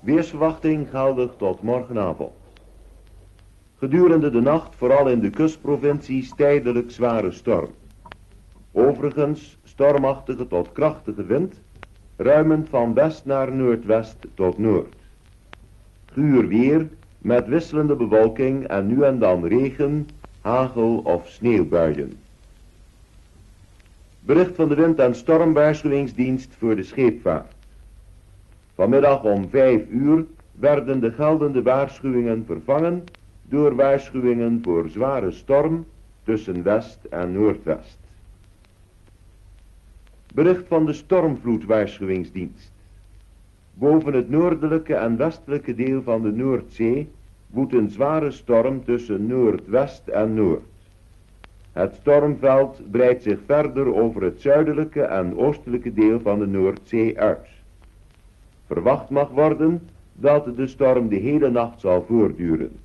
Weersverwachting geldig tot morgenavond. Gedurende de nacht vooral in de kustprovincies tijdelijk zware storm. Overigens stormachtige tot krachtige wind, ruimend van west naar noordwest tot noord. Guur weer met wisselende bewolking en nu en dan regen, hagel of sneeuwbuien. Bericht van de wind- en stormwaarschuwingsdienst voor de scheepvaart. Vanmiddag om vijf uur werden de geldende waarschuwingen vervangen door waarschuwingen voor zware storm tussen west en noordwest. Bericht van de stormvloedwaarschuwingsdienst. Boven het noordelijke en westelijke deel van de Noordzee woedt een zware storm tussen noordwest en noord. Het stormveld breidt zich verder over het zuidelijke en oostelijke deel van de Noordzee uit. Verwacht mag worden dat de storm de hele nacht zal voortduren.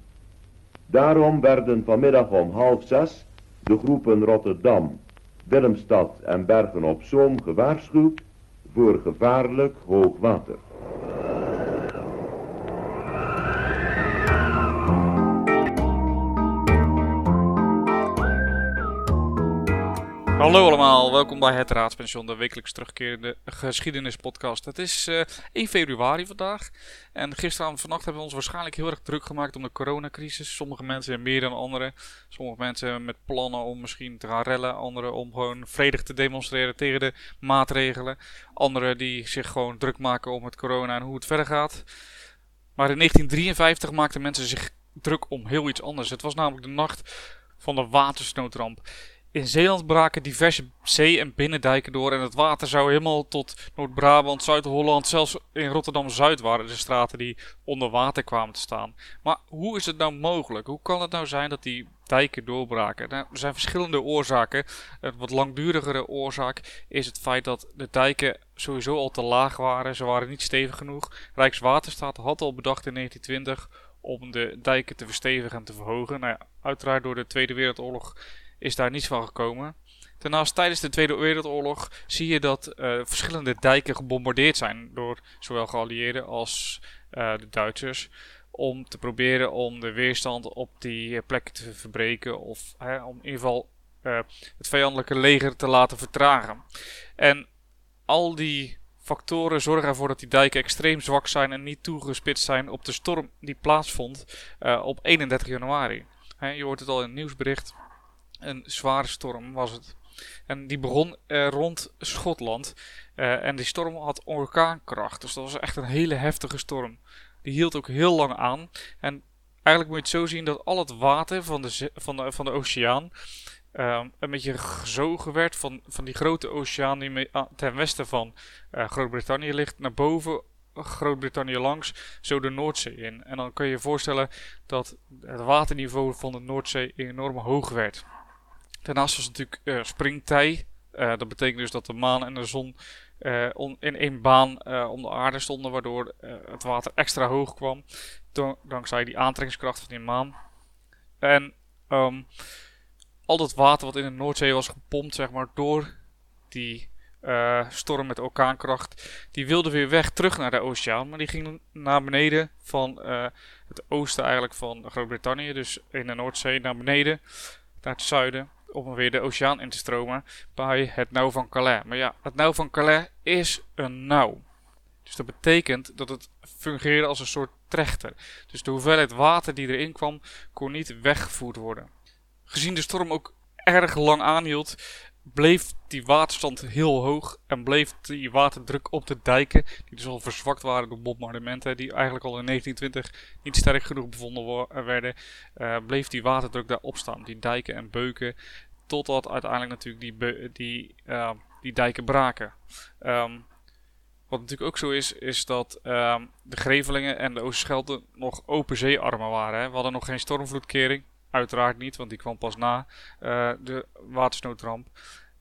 Daarom werden vanmiddag om half zes de groepen Rotterdam, Willemstad en Bergen op Zoom gewaarschuwd voor gevaarlijk hoogwater. Hallo allemaal, welkom bij het Raadspension, de wekelijks terugkerende geschiedenispodcast. Het is uh, 1 februari vandaag en gisteren en vannacht hebben we ons waarschijnlijk heel erg druk gemaakt om de coronacrisis. Sommige mensen meer dan anderen, sommige mensen met plannen om misschien te gaan rellen, anderen om gewoon vredig te demonstreren tegen de maatregelen. Anderen die zich gewoon druk maken om het corona en hoe het verder gaat. Maar in 1953 maakten mensen zich druk om heel iets anders. Het was namelijk de nacht van de watersnoodramp. In Zeeland braken diverse zee- en binnendijken door en het water zou helemaal tot Noord-Brabant, Zuid-Holland, zelfs in Rotterdam-Zuid waren de straten die onder water kwamen te staan. Maar hoe is het nou mogelijk? Hoe kan het nou zijn dat die dijken doorbraken? Nou, er zijn verschillende oorzaken. Een wat langdurigere oorzaak is het feit dat de dijken sowieso al te laag waren. Ze waren niet stevig genoeg. Rijkswaterstaat had al bedacht in 1920 om de dijken te verstevigen en te verhogen. Nou uiteraard door de Tweede Wereldoorlog is daar niets van gekomen. Daarnaast tijdens de Tweede Wereldoorlog zie je dat uh, verschillende dijken gebombardeerd zijn door zowel geallieerden als uh, de Duitsers. Om te proberen om de weerstand op die plekken te verbreken of uh, om in ieder geval het vijandelijke leger te laten vertragen. En al die factoren zorgen ervoor dat die dijken extreem zwak zijn en niet toegespitst zijn op de storm die plaatsvond op 31 januari. je hoort het al in het nieuwsbericht. Een zware storm was het. En die begon uh, rond Schotland. Uh, en die storm had orkaankracht. Dus dat was echt een hele heftige storm. Die hield ook heel lang aan. En eigenlijk moet je het zo zien dat al het water van de, van de, van de oceaan. Uh, een beetje gezogen werd van, van die grote oceaan die mee, ten westen van Groot-Brittannië ligt. Naar boven Groot-Brittannië langs, zo de Noordzee in. En dan kun je je voorstellen dat het waterniveau van de Noordzee enorm hoog werd. Daarnaast was natuurlijk uh, springtij. Uh, dat betekent dus dat de maan en de zon on, in één baan om de aarde stonden, waardoor het water extra hoog kwam. dankzij die aantrekkingskracht van die maan. En um, al dat water wat in de Noordzee was gepompt, zeg maar, door die storm met orkaankracht, die wilde weer weg terug naar de oceaan. Maar die ging naar beneden van het oosten eigenlijk van Groot-Brittannië, dus in de Noordzee naar beneden, naar het zuiden om weer de oceaan in te stromen bij het nauw van Calais. Maar ja, het nauw van Calais is een nauw. Dus dat betekent dat het fungeerde als een soort trechter. Dus de hoeveelheid water die erin kwam, kon niet weggevoerd worden. Gezien de storm ook erg lang aanhield, bleef die waterstand heel hoog en bleef die waterdruk op de dijken, die dus al verzwakt waren door bombardementen, die eigenlijk al in 1920 niet sterk genoeg bevonden werden, uh, bleef die waterdruk daar opstaan. Die dijken en beuken, totdat uiteindelijk natuurlijk die, die, uh, die dijken braken. Um, wat natuurlijk ook zo is, is dat um, de Grevelingen en de Oosterschelde nog open zeearmen waren. Hè. We hadden nog geen stormvloedkering. Uiteraard niet, want die kwam pas na uh, de watersnoodramp.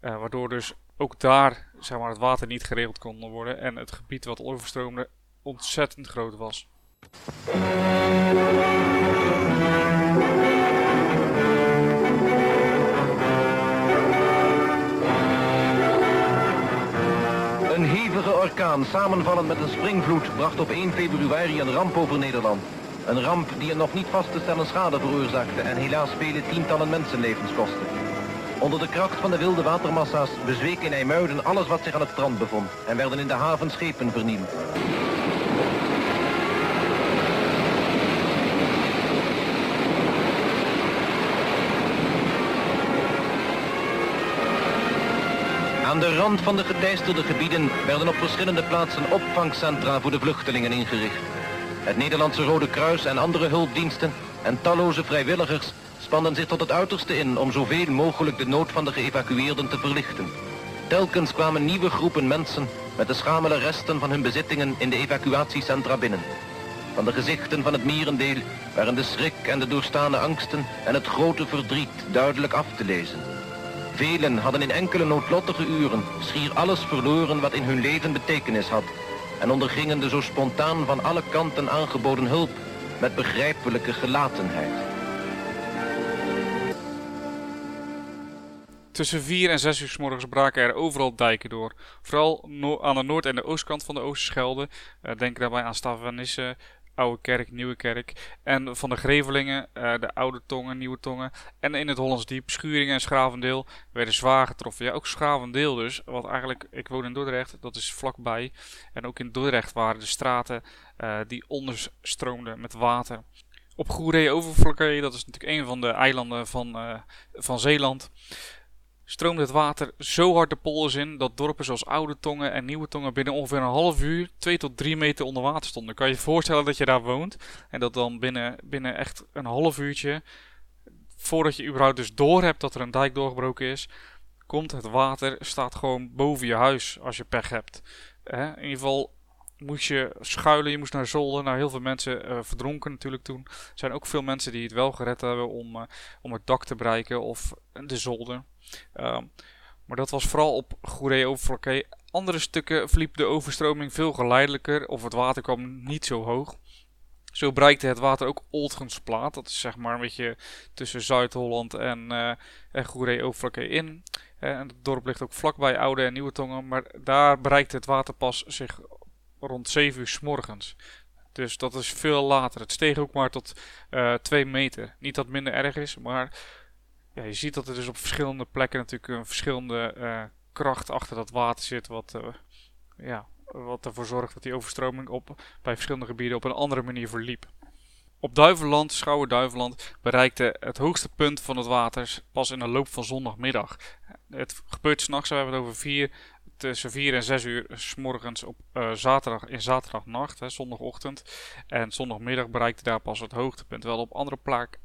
Uh, waardoor dus ook daar zeg maar, het water niet geregeld kon worden. En het gebied wat overstroomde ontzettend groot was. Orkaan samenvallend met een springvloed bracht op 1 februari een ramp over Nederland. Een ramp die een nog niet vast te stellen schade veroorzaakte en helaas vele tientallen mensenlevens kostte. Onder de kracht van de wilde watermassa's bezweek in IJmuiden alles wat zich aan het strand bevond en werden in de haven schepen vernield. Aan de rand van de geteisterde gebieden werden op verschillende plaatsen opvangcentra voor de vluchtelingen ingericht. Het Nederlandse Rode Kruis en andere hulpdiensten en talloze vrijwilligers spanden zich tot het uiterste in om zoveel mogelijk de nood van de geëvacueerden te verlichten. Telkens kwamen nieuwe groepen mensen met de schamele resten van hun bezittingen in de evacuatiecentra binnen. Van de gezichten van het merendeel waren de schrik en de doorstane angsten en het grote verdriet duidelijk af te lezen. Velen hadden in enkele noodlottige uren schier alles verloren wat in hun leven betekenis had en ondergingen de zo spontaan van alle kanten aangeboden hulp met begrijpelijke gelatenheid. Tussen 4 en 6 uur s morgens braken er overal dijken door. Vooral aan de noord- en de oostkant van de Oosterschelde. Uh, denk daarbij aan Stavanisse, Oude Kerk, Nieuwe Kerk. En van de Grevelingen, uh, de Oude Tongen, Nieuwe Tongen. En in het Hollands Diep, Schuringen en Schravendeel werden zwaar getroffen. Ja, ook Schravendeel dus. Wat eigenlijk, ik woon in Dordrecht, dat is vlakbij. En ook in Dordrecht waren de straten uh, die onderstroomden met water. Op Goeree Overvlakke, dat is natuurlijk een van de eilanden van, uh, van Zeeland stroomde het water zo hard de polders in dat dorpen zoals Oude Tongen en Nieuwe Tongen binnen ongeveer een half uur 2 tot 3 meter onder water stonden. Kan je je voorstellen dat je daar woont en dat dan binnen, binnen echt een half uurtje, voordat je überhaupt dus door hebt dat er een dijk doorgebroken is, komt het water, staat gewoon boven je huis als je pech hebt. in ieder geval moest je schuilen, je moest naar zolder. Nou, heel veel mensen uh, verdronken natuurlijk toen. Er zijn ook veel mensen die het wel gered hebben om, uh, om het dak te bereiken of de zolder. Um, maar dat was vooral op Goeree Overflakkee. Andere stukken verliep de overstroming veel geleidelijker of het water kwam niet zo hoog. Zo bereikte het water ook Oldgensplaat. Dat is zeg maar een beetje tussen Zuid-Holland en, uh, en Goeree Overflakkee in. en het dorp ligt ook vlakbij Oude en Nieuwe Tongen. Maar daar bereikte het water pas zich rond 7 uur s morgens. Dus dat is veel later. Het steeg ook maar tot uh, eh, 2 meter. Niet dat het minder erg is, maar ja, je ziet dat er dus op verschillende plekken natuurlijk een verschillende uh, kracht achter dat water zit. Wat, uh, ja, wat ervoor zorgt dat die overstroming op, bij verschillende gebieden op een andere manier verliep. Op Duiveland, Schouwen-Duiveland, bereikte het hoogste punt van het water pas in de loop van zondagmiddag. Het gebeurt s'nachts, we hebben het over 4 tussen 4 en 6 uur s morgens op uh, zaterdag, in zaterdagnacht, hè, zondagochtend. En zondagmiddag bereikte daar pas het hoogtepunt. Terwijl op andere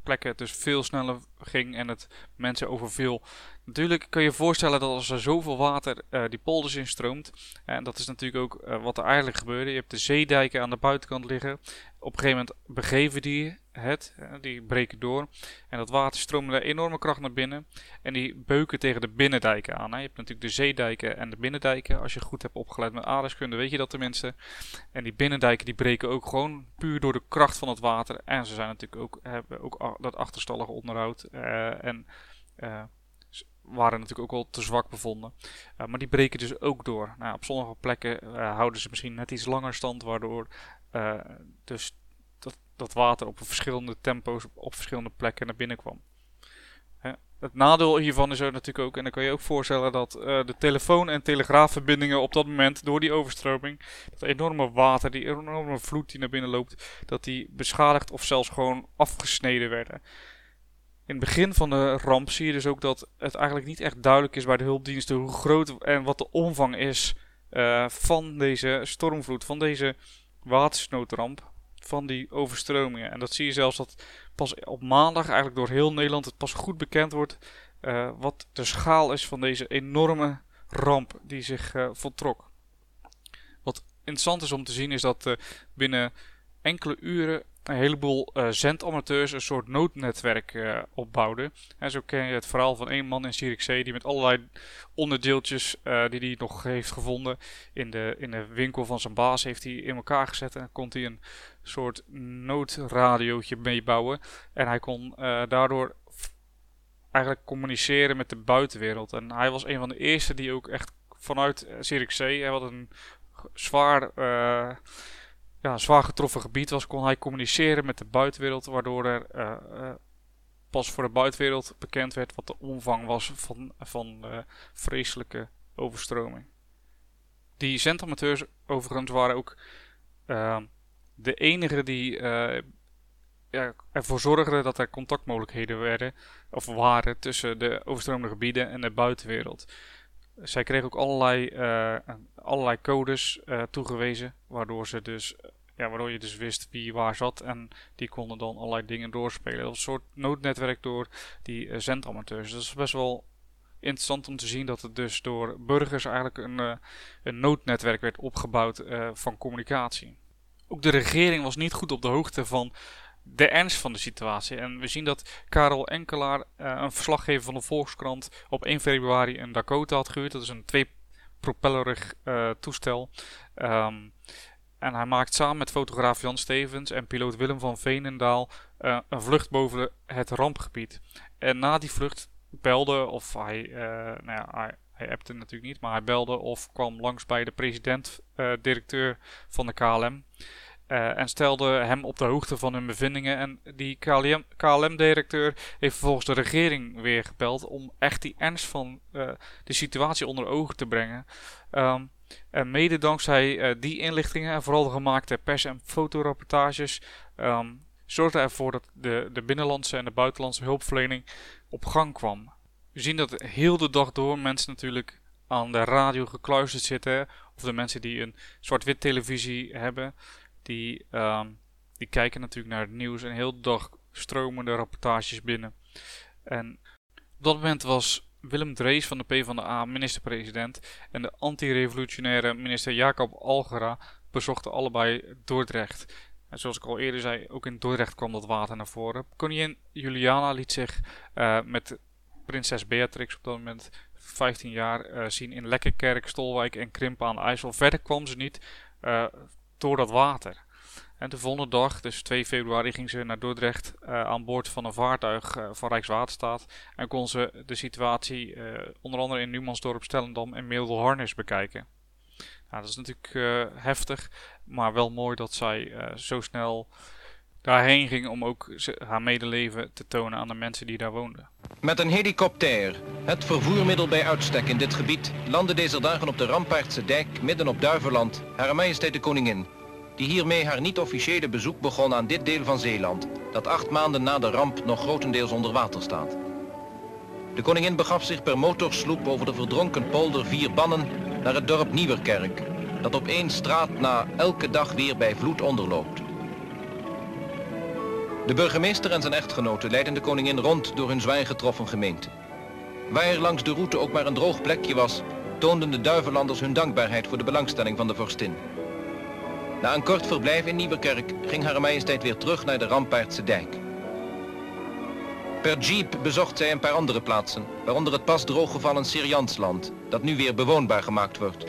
plekken het dus veel sneller ging en het mensen overviel. Natuurlijk kun je je voorstellen dat als er zoveel water uh, die polders instroomt, en dat is natuurlijk ook uh, wat er eigenlijk gebeurde. Je hebt de zeedijken aan de buitenkant liggen. Op een gegeven moment begeven die het, die breken door. En dat water stroomt met enorme kracht naar binnen. En die beuken tegen de binnendijken aan. Hè. Je hebt natuurlijk de zeedijken en de binnendijken. Als je goed hebt opgeleid met aardrijkskunde weet je dat tenminste. En die binnendijken die breken ook gewoon puur door de kracht van het water. En ze zijn natuurlijk ook, hebben ook dat achterstallige onderhoud. Uh, en uh, waren natuurlijk ook al te zwak bevonden. Maar die breken dus ook door. Nou, op sommige plekken houden ze misschien net iets langer stand, waardoor dus dat, water op verschillende tempo's op verschillende plekken naar binnen kwam. Het nadeel hiervan is er natuurlijk ook, en dan kan je ook voorstellen dat de telefoon- en telegraafverbindingen op dat moment door die overstroming, dat enorme water, die enorme vloed die naar binnen loopt, dat die beschadigd of zelfs gewoon afgesneden werden in het begin van de ramp zie je dus ook dat het eigenlijk niet echt duidelijk is bij de hulpdiensten hoe groot en wat de omvang is uh, van deze stormvloed, van deze watersnoodramp, van die overstromingen. En dat zie je zelfs dat pas op maandag eigenlijk door heel Nederland het pas goed bekend wordt uh, wat de schaal is van deze enorme ramp die zich uh, voltrok. Wat interessant is om te zien is dat binnen enkele uren een heleboel zendamateurs een soort noodnetwerk opbouwden. En zo ken je het verhaal van één man in Zierikzee die met allerlei onderdeeltjes die hij nog heeft gevonden in de, in de winkel van zijn baas heeft hij in elkaar gezet. En kon hij een soort noodradiootje meebouwen. En hij kon daardoor eigenlijk communiceren met de buitenwereld. En hij was een van de eerste die ook echt vanuit Zierikzee, hij had een zwaar, ja, zwaar getroffen gebied was, kon hij communiceren met de buitenwereld, waardoor er pas voor de buitenwereld bekend werd wat de omvang was van, van vreselijke overstroming. Die zendamateurs overigens waren ook de enige die ja, ervoor zorgde dat er contactmogelijkheden werden, of waren tussen de overstroomde gebieden en de buitenwereld. Zij kregen ook allerlei, uh, allerlei codes uh, toegewezen, waardoor, ze dus, ja, waardoor je dus wist wie waar zat en die konden dan allerlei dingen doorspelen. Dat was een soort noodnetwerk door die uh, zendamateurs. Dat is best wel interessant om te zien dat het dus door burgers eigenlijk een, een noodnetwerk werd opgebouwd van communicatie. Ook de regering was niet goed op de hoogte van de ernst van de situatie. En we zien dat Karel Enkelaar, uh, een verslaggever van de Volkskrant, op 1 februari een Dakota had gehuurd. Dat is een twee-propellerig uh, toestel. Um, en hij maakt samen met fotograaf Jan Stevens en piloot Willem van Veenendaal uh, een vlucht boven het rampgebied. En na die vlucht belde, of hij, nou ja, hij, hij appte natuurlijk niet, maar hij belde of kwam langs bij de president-directeur van de KLM. Uh, en stelde hem op de hoogte van hun bevindingen. En die KLM-directeur heeft vervolgens de regering weer gebeld om echt die ernst van uh, de situatie onder ogen te brengen. Um, en mede dankzij die inlichtingen en vooral de gemaakte pers- en fotorapportages um, zorgde ervoor dat de, de binnenlandse en de buitenlandse hulpverlening op gang kwam. We zien dat heel de dag door mensen natuurlijk aan de radio gekluisterd zitten. Of de mensen die een zwart-wit televisie hebben die, um, die kijken natuurlijk naar het nieuws en heel de dag stromen de rapportages binnen. En op dat moment was Willem Drees van de PvdA minister-president en de anti-revolutionaire minister Jacob Algera bezochten allebei Dordrecht. En zoals ik al eerder zei, ook in Dordrecht kwam dat water naar voren. Koningin Juliana liet zich uh, met prinses Beatrix op dat moment 15 jaar uh, zien in Lekkerkerk, Stolwijk en Krimpen aan de IJssel. Verder kwam ze niet. Uh, door dat water. En de volgende dag, dus 2 februari, ging ze naar Dordrecht uh, aan boord van een vaartuig van Rijkswaterstaat. En kon ze de situatie onder andere in Numansdorp, Stellendam en Mildelharnis bekijken. Nou, dat is natuurlijk heftig, maar wel mooi dat zij zo snel daarheen ging om ook haar medeleven te tonen aan de mensen die daar woonden. Met een helikopter, het vervoermiddel bij uitstek in dit gebied, landde deze dagen op de Rampaardse dijk midden op Duiveland, Hare Majesteit de Koningin, die hiermee haar niet-officiële bezoek begon aan dit deel van Zeeland, dat acht maanden na de ramp nog grotendeels onder water staat. De koningin begaf zich per motorsloep over de verdronken polder Vier Bannen naar het dorp Nieuwerkerk, dat op één straat na elke dag weer bij vloed onderloopt. De burgemeester en zijn echtgenote leiden de koningin rond door hun zwaar getroffen gemeente. Waar langs de route ook maar een droog plekje was, toonden de duivelanders hun dankbaarheid voor de belangstelling van de vorstin. Na een kort verblijf in Nieuwekerk ging Hare Majesteit weer terug naar de Rampaardse dijk. Per jeep bezocht zij een paar andere plaatsen, waaronder het pas drooggevallen Syriansland, dat nu weer bewoonbaar gemaakt wordt.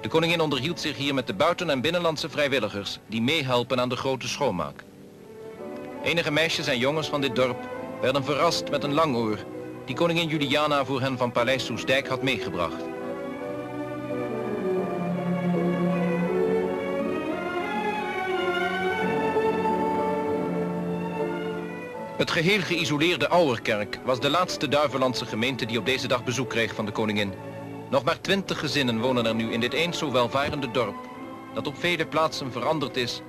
De koningin onderhield zich hier met de buiten- en binnenlandse vrijwilligers die meehelpen aan de grote schoonmaak. Enige meisjes en jongens van dit dorp werden verrast met een langoor die koningin Juliana voor hen van Paleis Soesdijk had meegebracht. Het geheel geïsoleerde Ouwerkerk was de laatste Duivelandse gemeente die op deze dag bezoek kreeg van de koningin. Nog maar twintig gezinnen wonen er nu in dit eens zo welvarende dorp, dat op vele plaatsen veranderd is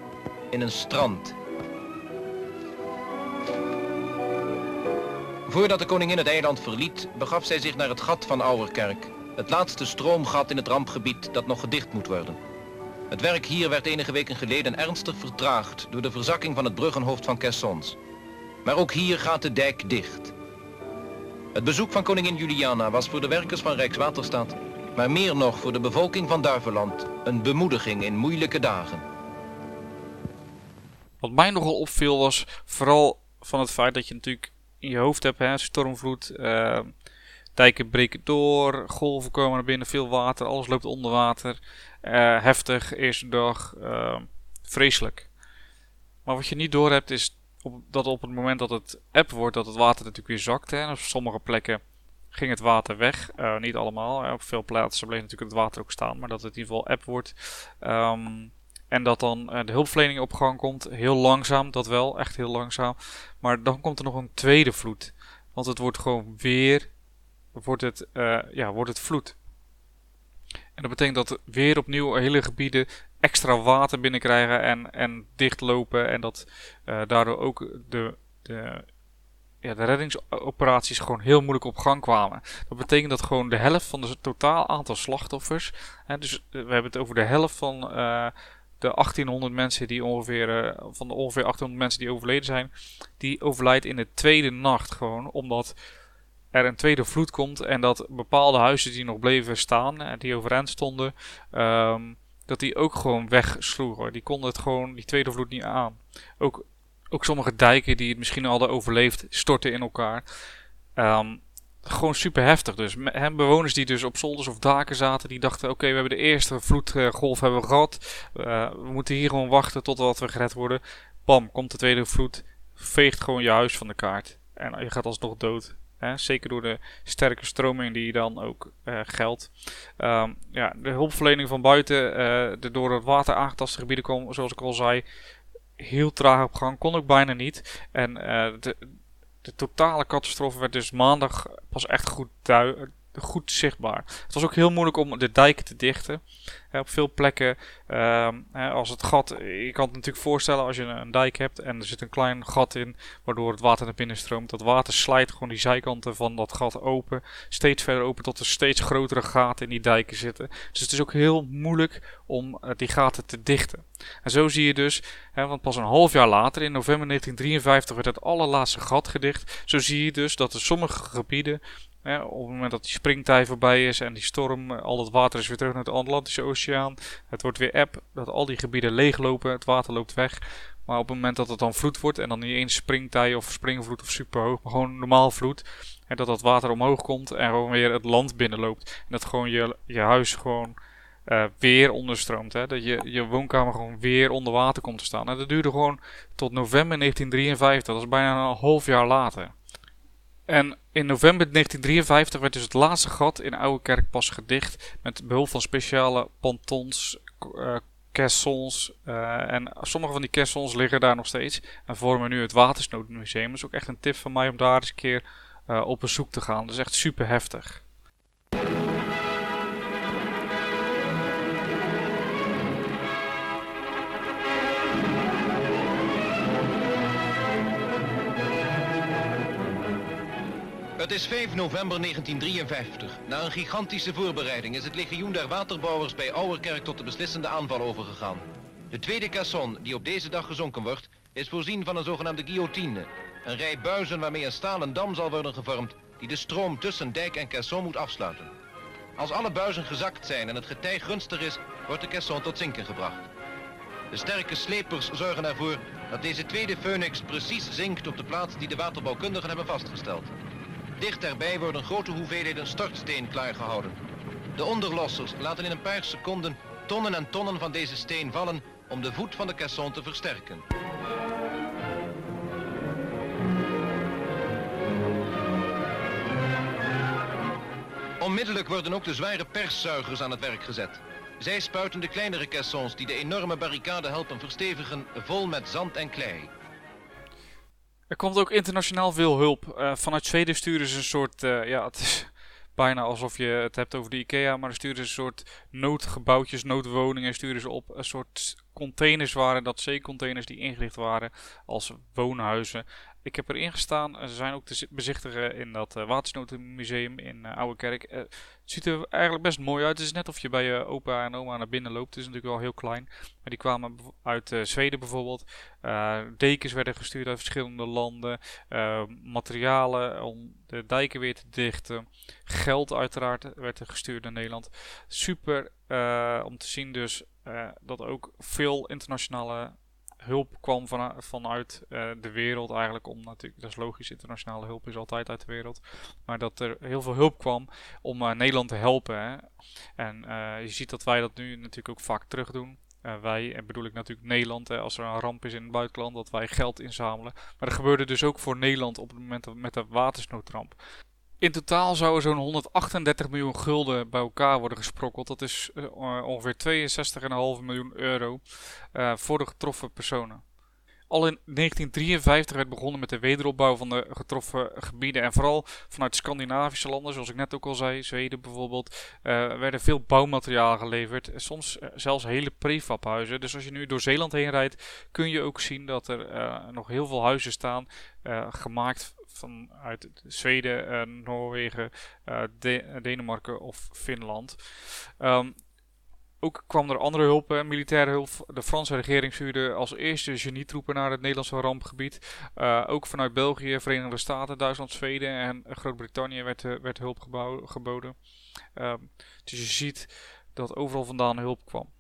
in een strand Voordat de koningin het eiland verliet, begaf zij zich naar het gat van Ouwerkerk. Het laatste stroomgat in het rampgebied dat nog gedicht moet worden. Het werk hier werd enige weken geleden ernstig vertraagd door de verzakking van het bruggenhoofd van Kessons. Maar ook hier gaat de dijk dicht. Het bezoek van koningin Juliana was voor de werkers van Rijkswaterstaat, maar meer nog voor de bevolking van Duiveland, een bemoediging in moeilijke dagen. Wat mij nogal opviel was vooral van het feit dat je natuurlijk in je hoofd hebt. Hè? Stormvloed, uh, dijken breken door, golven komen naar binnen, veel water, alles loopt onder water. Uh, heftig, eerste dag, uh, vreselijk. Maar wat je niet door hebt is op, dat op het moment dat het app wordt, dat het water natuurlijk weer zakt. Hè? op sommige plekken ging het water weg. Niet allemaal. Op veel plaatsen bleef natuurlijk het water ook staan. Maar dat het in ieder geval app wordt. Um, en dat dan uh, de hulpverlening op gang komt. Heel langzaam, dat wel. Echt heel langzaam. Maar dan komt er nog een tweede vloed. Want het wordt gewoon weer. Wordt het, uh, ja, wordt het vloed. En dat betekent dat weer opnieuw hele gebieden extra water binnenkrijgen en, en dichtlopen. En dat uh, daardoor ook de, de ja, de reddingsoperaties gewoon heel moeilijk op gang kwamen. Dat betekent dat gewoon de helft van het totaal aantal slachtoffers. Hè, dus eh, we hebben het over de helft van de 1800 mensen die ongeveer. Uh, van de ongeveer 1800 mensen die overleden zijn. Die overlijdt in de tweede nacht gewoon. Omdat er een tweede vloed komt. En dat bepaalde huizen die nog bleven staan. En die overeind stonden. Um, dat die ook gewoon wegsloegen. Die konden het gewoon, die tweede vloed niet aan. Ook ook sommige dijken die het misschien hadden overleefd, storten in elkaar. Um, gewoon super heftig dus. Hem bewoners die dus op zolders of daken zaten, die dachten: oké, we hebben de eerste vloedgolf hebben we gehad. Uh, we moeten hier gewoon wachten totdat we gered worden. Bam, komt de tweede vloed, veegt gewoon je huis van de kaart. En je gaat alsnog dood. Zeker door de sterke stroming die dan ook uh, geldt. Um, ja, de hulpverlening van buiten, de door het water aangetaste gebieden komen, zoals ik al zei, heel traag op gang, kon ook bijna niet. En de, de totale catastrofe werd dus maandag pas echt goed, goed zichtbaar. Het was ook heel moeilijk om de dijken te dichten op veel plekken, uh, als het gat, je kan het natuurlijk voorstellen als je een dijk hebt en er zit een klein gat in, waardoor het water naar binnen stroomt. Dat water slijt gewoon die zijkanten van dat gat open, steeds verder open tot er steeds grotere gaten in die dijken zitten. Dus het is ook heel moeilijk om uh, die gaten te dichten. En zo zie je dus, want pas een half jaar later, in november 1953, werd het allerlaatste gat gedicht. Zo zie je dus dat er sommige gebieden op het moment dat die springtij voorbij is en die storm, al het water is weer terug naar de Atlantische Oceaan. Het wordt weer eb, dat al die gebieden leeglopen, het water loopt weg. Maar op het moment dat het dan vloed wordt en dan niet eens springtij of springvloed of superhoog, maar gewoon normaal vloed. En dat dat water omhoog komt en gewoon weer het land binnenloopt. En dat gewoon je, je huis gewoon uh, weer onderstroomt. Hè? Dat je, je woonkamer gewoon weer onder water komt te staan. En dat duurde gewoon tot november 1953. Dat is bijna een half jaar later. En in november 1953 werd dus het laatste gat in Oude Kerk pas gedicht. Met behulp van speciale pontons, uh, caissons. Uh, en sommige van die caissons liggen daar nog steeds. En vormen nu het Watersnoodmuseum. Is ook echt een tip van mij om daar eens een keer uh, op bezoek te gaan. Dat is echt super heftig. Het is 5 november 1953. Na een gigantische voorbereiding is het legioen der waterbouwers bij Ouwerkerk tot de beslissende aanval overgegaan. De tweede caisson die op deze dag gezonken wordt, is voorzien van een zogenaamde guillotine. Een rij buizen waarmee een stalen dam zal worden gevormd die de stroom tussen dijk en caisson moet afsluiten. Als alle buizen gezakt zijn en het getij gunstig is, wordt de caisson tot zinken gebracht. De sterke slepers zorgen ervoor dat deze tweede phoenix precies zinkt op de plaats die de waterbouwkundigen hebben vastgesteld. Dicht erbij worden grote hoeveelheden stortsteen klaargehouden. De onderlossers laten in een paar seconden tonnen en tonnen van deze steen vallen om de voet van de caisson te versterken. Onmiddellijk worden ook de zware perszuigers aan het werk gezet. Zij spuiten de kleinere caissons die de enorme barricade helpen verstevigen vol met zand en klei. Er komt ook internationaal veel hulp. Uh, vanuit Zweden sturen ze een soort, uh, ja, het is bijna alsof je het hebt over de IKEA, maar dan sturen ze een soort noodgebouwtjes, noodwoningen, sturen ze op. Een soort containers waren dat, zeecontainers die ingericht waren als woonhuizen. Ik heb erin gestaan. Ze zijn ook te bezichtigen in dat uh, in uh, Kerk. Het ziet er eigenlijk best mooi uit. Het is net of je bij je opa en oma naar binnen loopt. Het is natuurlijk wel heel klein. Maar die kwamen uit Zweden bijvoorbeeld. dekens werden gestuurd uit verschillende landen. materialen om de dijken weer te dichten. Geld uiteraard werd er gestuurd naar Nederland. Super om te zien dus dat ook veel internationale hulp kwam van, vanuit uh, de wereld eigenlijk om natuurlijk, dat is logisch, internationale hulp is altijd uit de wereld, maar dat er heel veel hulp kwam om uh, Nederland te helpen. En uh, je ziet dat wij dat nu natuurlijk ook vaak terug doen. wij, en bedoel ik natuurlijk Nederland, hè, als er een ramp is in het buitenland, dat wij geld inzamelen. Maar dat gebeurde dus ook voor Nederland op het moment met de watersnoodramp. In totaal zou er zo'n 138 miljoen gulden bij elkaar worden gesprokkeld. Dat is uh, ongeveer 62,5 miljoen euro uh, voor de getroffen personen. Al in 1953 werd begonnen met de wederopbouw van de getroffen gebieden. En vooral vanuit Scandinavische landen, zoals ik net ook al zei, Zweden bijvoorbeeld, uh, werden veel bouwmateriaal geleverd. Soms zelfs hele prefabhuizen. Dus als je nu door Zeeland heen rijdt, kun je ook zien dat er nog heel veel huizen staan, uh, gemaakt vanuit Zweden, uh, Noorwegen, De Denemarken of Finland. Um, ook kwam er andere hulp, militaire hulp. De Franse regering stuurde als eerste genietroepen naar het Nederlandse rampgebied. Ook vanuit België, Verenigde Staten, Duitsland, Zweden en Groot-Brittannië werd, werd hulp geboden. Um, dus je ziet dat overal vandaan hulp kwam.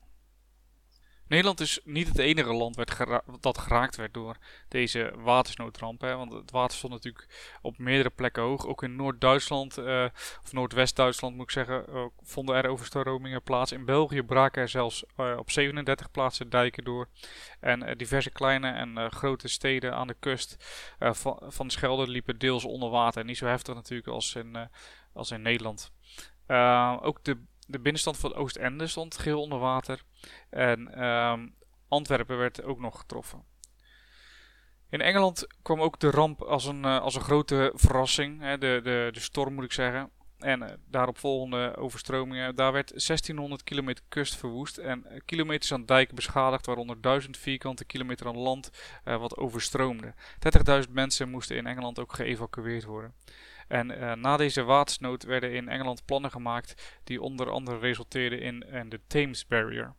Nederland is niet het enige land werd dat geraakt werd door deze watersnoodramp. Hè? Want het water stond natuurlijk op meerdere plekken hoog. Ook in Noord-Duitsland, uh, of Noordwest-Duitsland moet ik zeggen, uh, vonden er overstromingen plaats. In België braken er zelfs uh, op 37 plaatsen dijken door. En diverse kleine en grote steden aan de kust van, van de Schelde liepen deels onder water. Niet zo heftig natuurlijk als in, als in Nederland. ook de de binnenstand van Oostende stond geheel onder water. En um, Antwerpen werd ook nog getroffen. In Engeland kwam ook de ramp als een, uh, als een grote verrassing. Hè, de, de, de storm moet ik zeggen. En uh, daarop volgende overstromingen. Daar werd 1600 kilometer kust verwoest en uh, kilometers aan dijken beschadigd, waaronder 1000 vierkante kilometer aan land uh, wat overstroomde. 30.000 mensen moesten in Engeland ook geëvacueerd worden. En uh, na deze watersnood werden in Engeland plannen gemaakt die onder andere resulteerden in, in de Thames Barrier.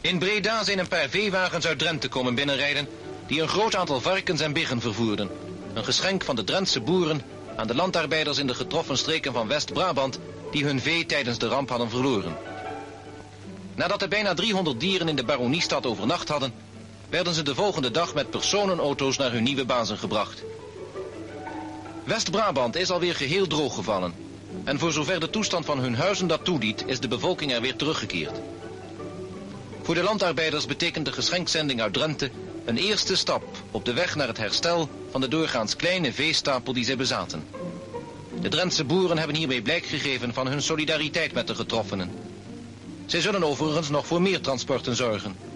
In Breda zijn een paar veewagens uit Drenthe komen binnenrijden die een groot aantal varkens en biggen vervoerden. Een geschenk van de Drentse boeren aan de landarbeiders in de getroffen streken van West-Brabant die hun vee tijdens de ramp hadden verloren. Nadat er bijna 300 dieren in de baroniestad overnacht hadden, werden ze de volgende dag met personenauto's naar hun nieuwe bazen gebracht. West-Brabant is alweer geheel drooggevallen. En voor zover de toestand van hun huizen dat toeliet, is de bevolking er weer teruggekeerd. Voor de landarbeiders betekent de geschenkszending uit Drenthe een eerste stap op de weg naar het herstel van de doorgaans kleine veestapel die zij bezaten. De Drentse boeren hebben hiermee blijk gegeven van hun solidariteit met de getroffenen. Zij zullen overigens nog voor meer transporten zorgen.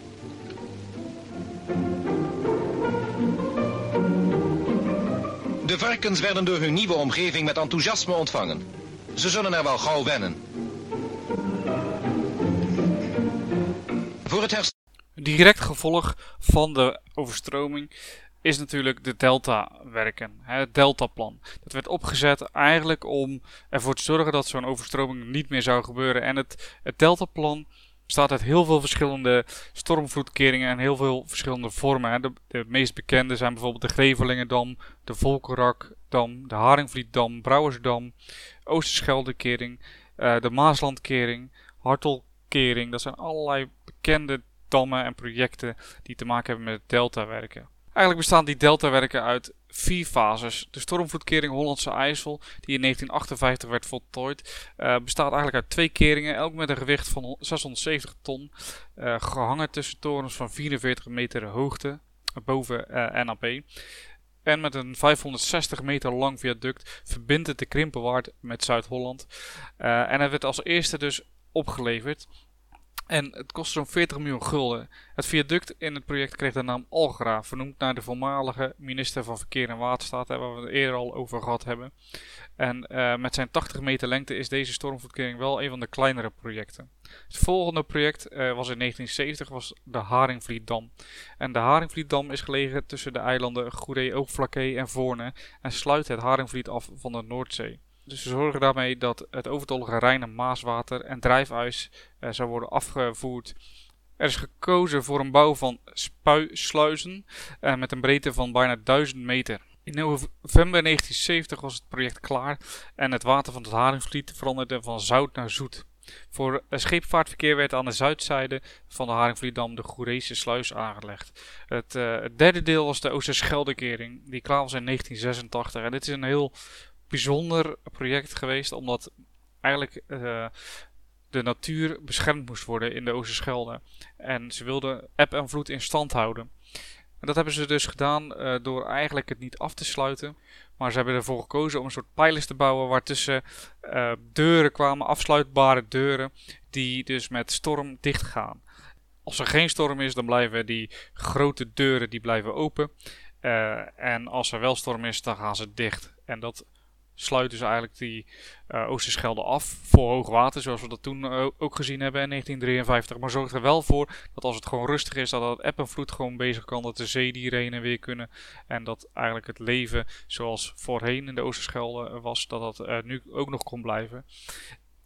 De varkens werden door hun nieuwe omgeving met enthousiasme ontvangen. Ze zullen er wel gauw wennen. Voor het. Direct gevolg van de overstroming is natuurlijk de Delta-werken, het Delta-plan. Dat werd opgezet eigenlijk om ervoor te zorgen dat zo'n overstroming niet meer zou gebeuren. En het, het Delta-plan bestaat uit heel veel verschillende stormvloedkeringen en heel veel verschillende vormen. De, meest bekende zijn bijvoorbeeld de Grevelingendam, de Volkerakdam, de Haringvlietdam, Brouwersdam, Oosterscheldekering, uh, de Maaslandkering, Hartelkering. Dat zijn allerlei bekende dammen en projecten die te maken hebben met deltawerken. Eigenlijk bestaan die deltawerken uit vier fases. De stormvloedkering Hollandse IJssel, die in 1958 werd voltooid, uh, bestaat eigenlijk uit twee keringen, elk met een gewicht van 670 ton, uh, gehangen tussen torens van 44 meter hoogte boven uh, eh, NAP. En met een 560 meter lang viaduct verbindt het de Krimpenwaard met Zuid-Holland. en het werd als eerste dus opgeleverd. En het kost zo'n 40 miljoen gulden. Het viaduct in het project kreeg de naam Algra, vernoemd naar de voormalige minister van Verkeer en Waterstaat, waar we het eerder al over gehad hebben. En uh, met zijn 80 meter lengte is deze stormverkering wel een van de kleinere projecten. Het volgende project uh, was in 1970 was de Haringvlietdam. En de Haringvlietdam is gelegen tussen de eilanden Goeree, Oogvlakke en Voorne en sluit het Haringvliet af van de Noordzee. Dus ze zorgen daarmee dat het overtollige Rijn- en Maaswater en drijfijs uh, zou worden afgevoerd. Er is gekozen voor een bouw van spuisluizen uh, met een breedte van bijna 1000 meter. In november 1970 was het project klaar en het water van het Haringvliet veranderde van zout naar zoet. Voor scheepvaartverkeer werd aan de zuidzijde van de Haringvlietdam de Goerese sluis aangelegd. Het, het derde deel was de Oosterscheldekering, die klaar was in 1986. En dit is een heel bijzonder project geweest, omdat eigenlijk uh, de natuur beschermd moest worden in de Oosterschelde. En ze wilden eb en vloed in stand houden. En dat hebben ze dus gedaan uh, door eigenlijk het niet af te sluiten. Maar ze hebben ervoor gekozen om een soort pijlers te bouwen waartussen uh, deuren kwamen, afsluitbare deuren, die dus met storm dicht gaan. Als er geen storm is, dan blijven die grote deuren die blijven open. En als er wel storm is, dan gaan ze dicht. En dat sluiten ze eigenlijk die uh, Oosterschelde af voor hoogwater, zoals we dat toen uh, ook gezien hebben in 1953. Maar zorgt er wel voor dat als het gewoon rustig is, dat het eb en vloed gewoon bezig kan, dat de zeedieren heen en weer kunnen. En dat eigenlijk het leven zoals voorheen in de Oosterschelde was, dat dat uh, nu ook nog kon blijven.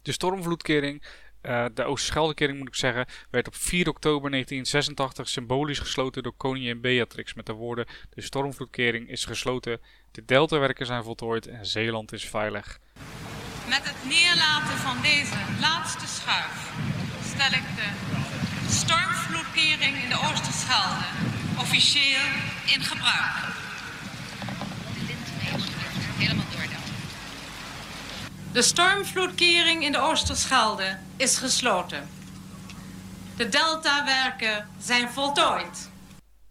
De stormvloedkering uh, de Oosterscheldekering, moet ik zeggen, werd op 4 oktober 1986 symbolisch gesloten door koningin Beatrix met de woorden: De stormvloedkering is gesloten, de deltawerken zijn voltooid en Zeeland is veilig. Met het neerlaten van deze laatste schuif stel ik de stormvloedkering in de Oosterschelde officieel in gebruik. De lint helemaal. De stormvloedkering in de Oosterschelde is gesloten. De deltawerken zijn voltooid.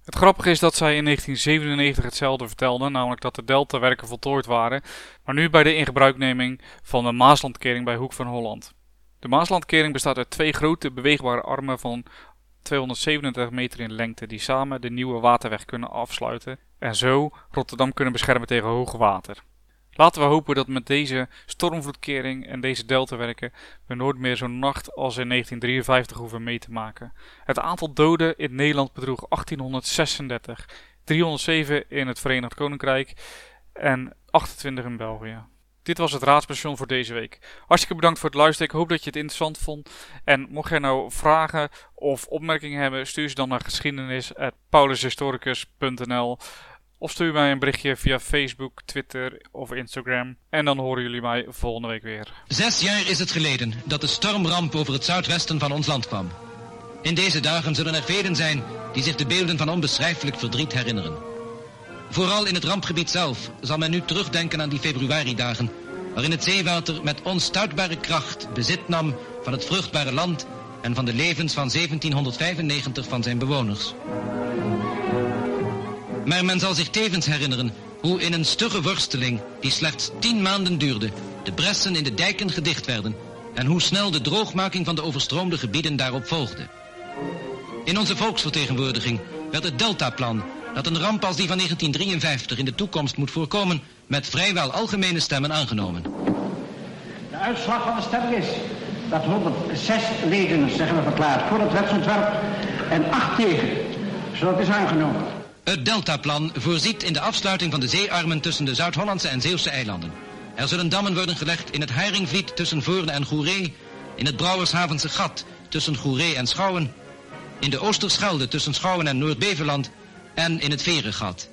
Het grappige is dat zij in 1997 hetzelfde vertelden, namelijk dat de deltawerken voltooid waren, maar nu bij de ingebruikneming van de Maaslandkering bij Hoek van Holland. De Maaslandkering bestaat uit twee grote beweegbare armen van 237 meter in lengte die samen de nieuwe waterweg kunnen afsluiten en zo Rotterdam kunnen beschermen tegen hoog water. Laten we hopen dat met deze stormvloedkering en deze deltawerken we nooit meer zo'n nacht als in 1953 hoeven mee te maken. Het aantal doden in Nederland bedroeg 1836, 307 in het Verenigd Koninkrijk en 28 in België. Dit was het raadspension voor deze week. Hartstikke bedankt voor het luisteren. Ik hoop dat je het interessant vond. En mocht jij nou vragen of opmerkingen hebben, stuur ze dan naar geschiedenis.paulushistoricus.nl of stuur mij een berichtje via Facebook, Twitter of Instagram. En dan horen jullie mij volgende week weer. Zes jaar is het geleden dat de stormramp over het zuidwesten van ons land kwam. In deze dagen zullen er velen zijn die zich de beelden van onbeschrijfelijk verdriet herinneren. Vooral in het rampgebied zelf zal men nu terugdenken aan die februaridagen... waarin het zeewater met onstuitbare kracht bezit nam van het vruchtbare land... en van de levens van 1795 van zijn bewoners. Maar men zal zich tevens herinneren hoe in een stugge worsteling, die slechts tien maanden duurde, de bressen in de dijken gedicht werden en hoe snel de droogmaking van de overstroomde gebieden daarop volgde. In onze volksvertegenwoordiging werd het Deltaplan, dat een ramp als die van 1953 in de toekomst moet voorkomen, met vrijwel algemene stemmen aangenomen. De uitslag van de stemming is dat 106 leden zich hebben verklaard voor het wetsontwerp en 8 tegen, zodat is aangenomen. Het Deltaplan voorziet in de afsluiting van de zeearmen tussen de Zuid-Hollandse en Zeeuwse eilanden. Er zullen dammen worden gelegd in het Haringvliet tussen Voorne en Goeree, in het Brouwershavense Gat tussen Goeree en Schouwen, in de Oosterschelde tussen Schouwen en Noord-Beveland en in het Verengat.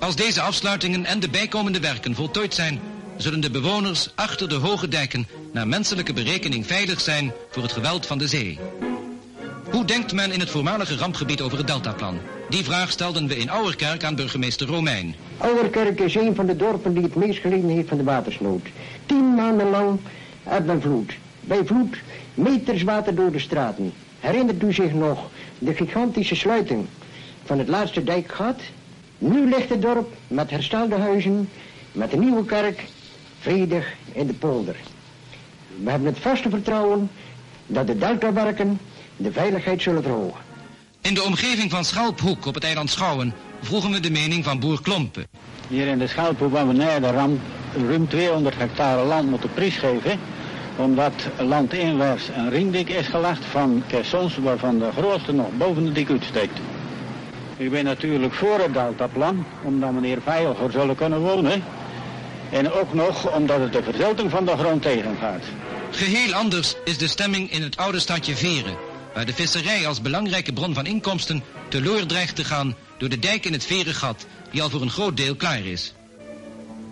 Als deze afsluitingen en de bijkomende werken voltooid zijn, zullen de bewoners achter de hoge dijken naar menselijke berekening veilig zijn voor het geweld van de zee. Hoe denkt men in het voormalige rampgebied over het Deltaplan? Die vraag stelden we in Ouwerkerk aan burgemeester Romein. Ouwerkerk is een van de dorpen die het meest geleden heeft van de watersnood. Tien maanden lang eb en vloed. Bij vloed meters water door de straten. Herinnert u zich nog de gigantische sluiting van het laatste dijkgat? Nu ligt het dorp met herstelde huizen, met een nieuwe kerk, vredig in de polder. We hebben het vaste vertrouwen dat de deltawerken de veiligheid zullen verhogen. In de omgeving van Schalphoek op het eiland Schouwen vroegen we de mening van boer Klompen. Hier in de Schalphoek hebben we na de ramp ruim 200 hectare land moeten prijsgeven. Omdat landinwaarts een ringdik is gelegd van caissons waarvan de grootste nog boven de dik uitsteekt. Ik ben natuurlijk voor het deltaplan, omdat we hier veiliger zullen kunnen wonen. En ook nog omdat het de verzilting van de grond tegengaat. Geheel anders is de stemming in het oude stadje Veren waar de visserij als belangrijke bron van inkomsten teloor dreigt te gaan door de dijk in het Verengat, die al voor een groot deel klaar is.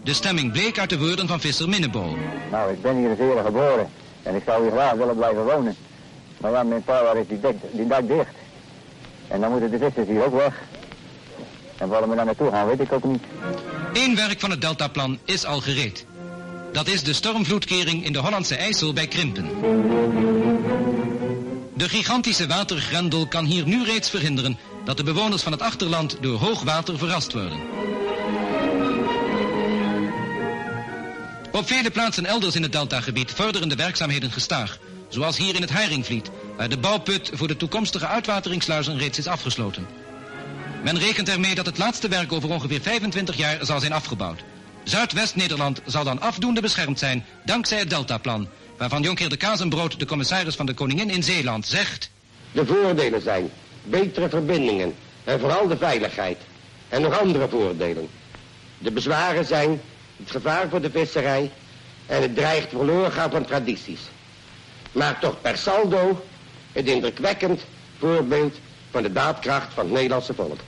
De stemming bleek uit de woorden van visser Minnebo. Nou, ik ben hier in Veren geboren en ik zou hier graag willen blijven wonen. Maar ja, mijn pa, waar is die, dak, die dak dicht? En dan moeten de vissers hier ook weg. En waar we daar naartoe gaan, weet ik ook niet. Eén werk van het Deltaplan is al gereed. Dat is de stormvloedkering in de Hollandse IJssel bij Krimpen. De gigantische watergrendel kan hier nu reeds verhinderen dat de bewoners van het achterland door hoogwater verrast worden. Op vele plaatsen elders in het deltagebied vorderen de werkzaamheden gestaag. Zoals hier in het Heiringvliet, waar de bouwput voor de toekomstige uitwateringssluizen reeds is afgesloten. Men rekent ermee dat het laatste werk over ongeveer 25 jaar zal zijn afgebouwd. Zuidwest-Nederland zal dan afdoende beschermd zijn dankzij het deltaplan, waarvan Jonkheer de Kazenbrood, de commissaris van de Koningin in Zeeland, zegt... De voordelen zijn betere verbindingen en vooral de veiligheid. En nog andere voordelen. De bezwaren zijn het gevaar voor de visserij en het dreigt verloren gaan van tradities. Maar toch per saldo het indrukwekkend voorbeeld van de daadkracht van het Nederlandse volk.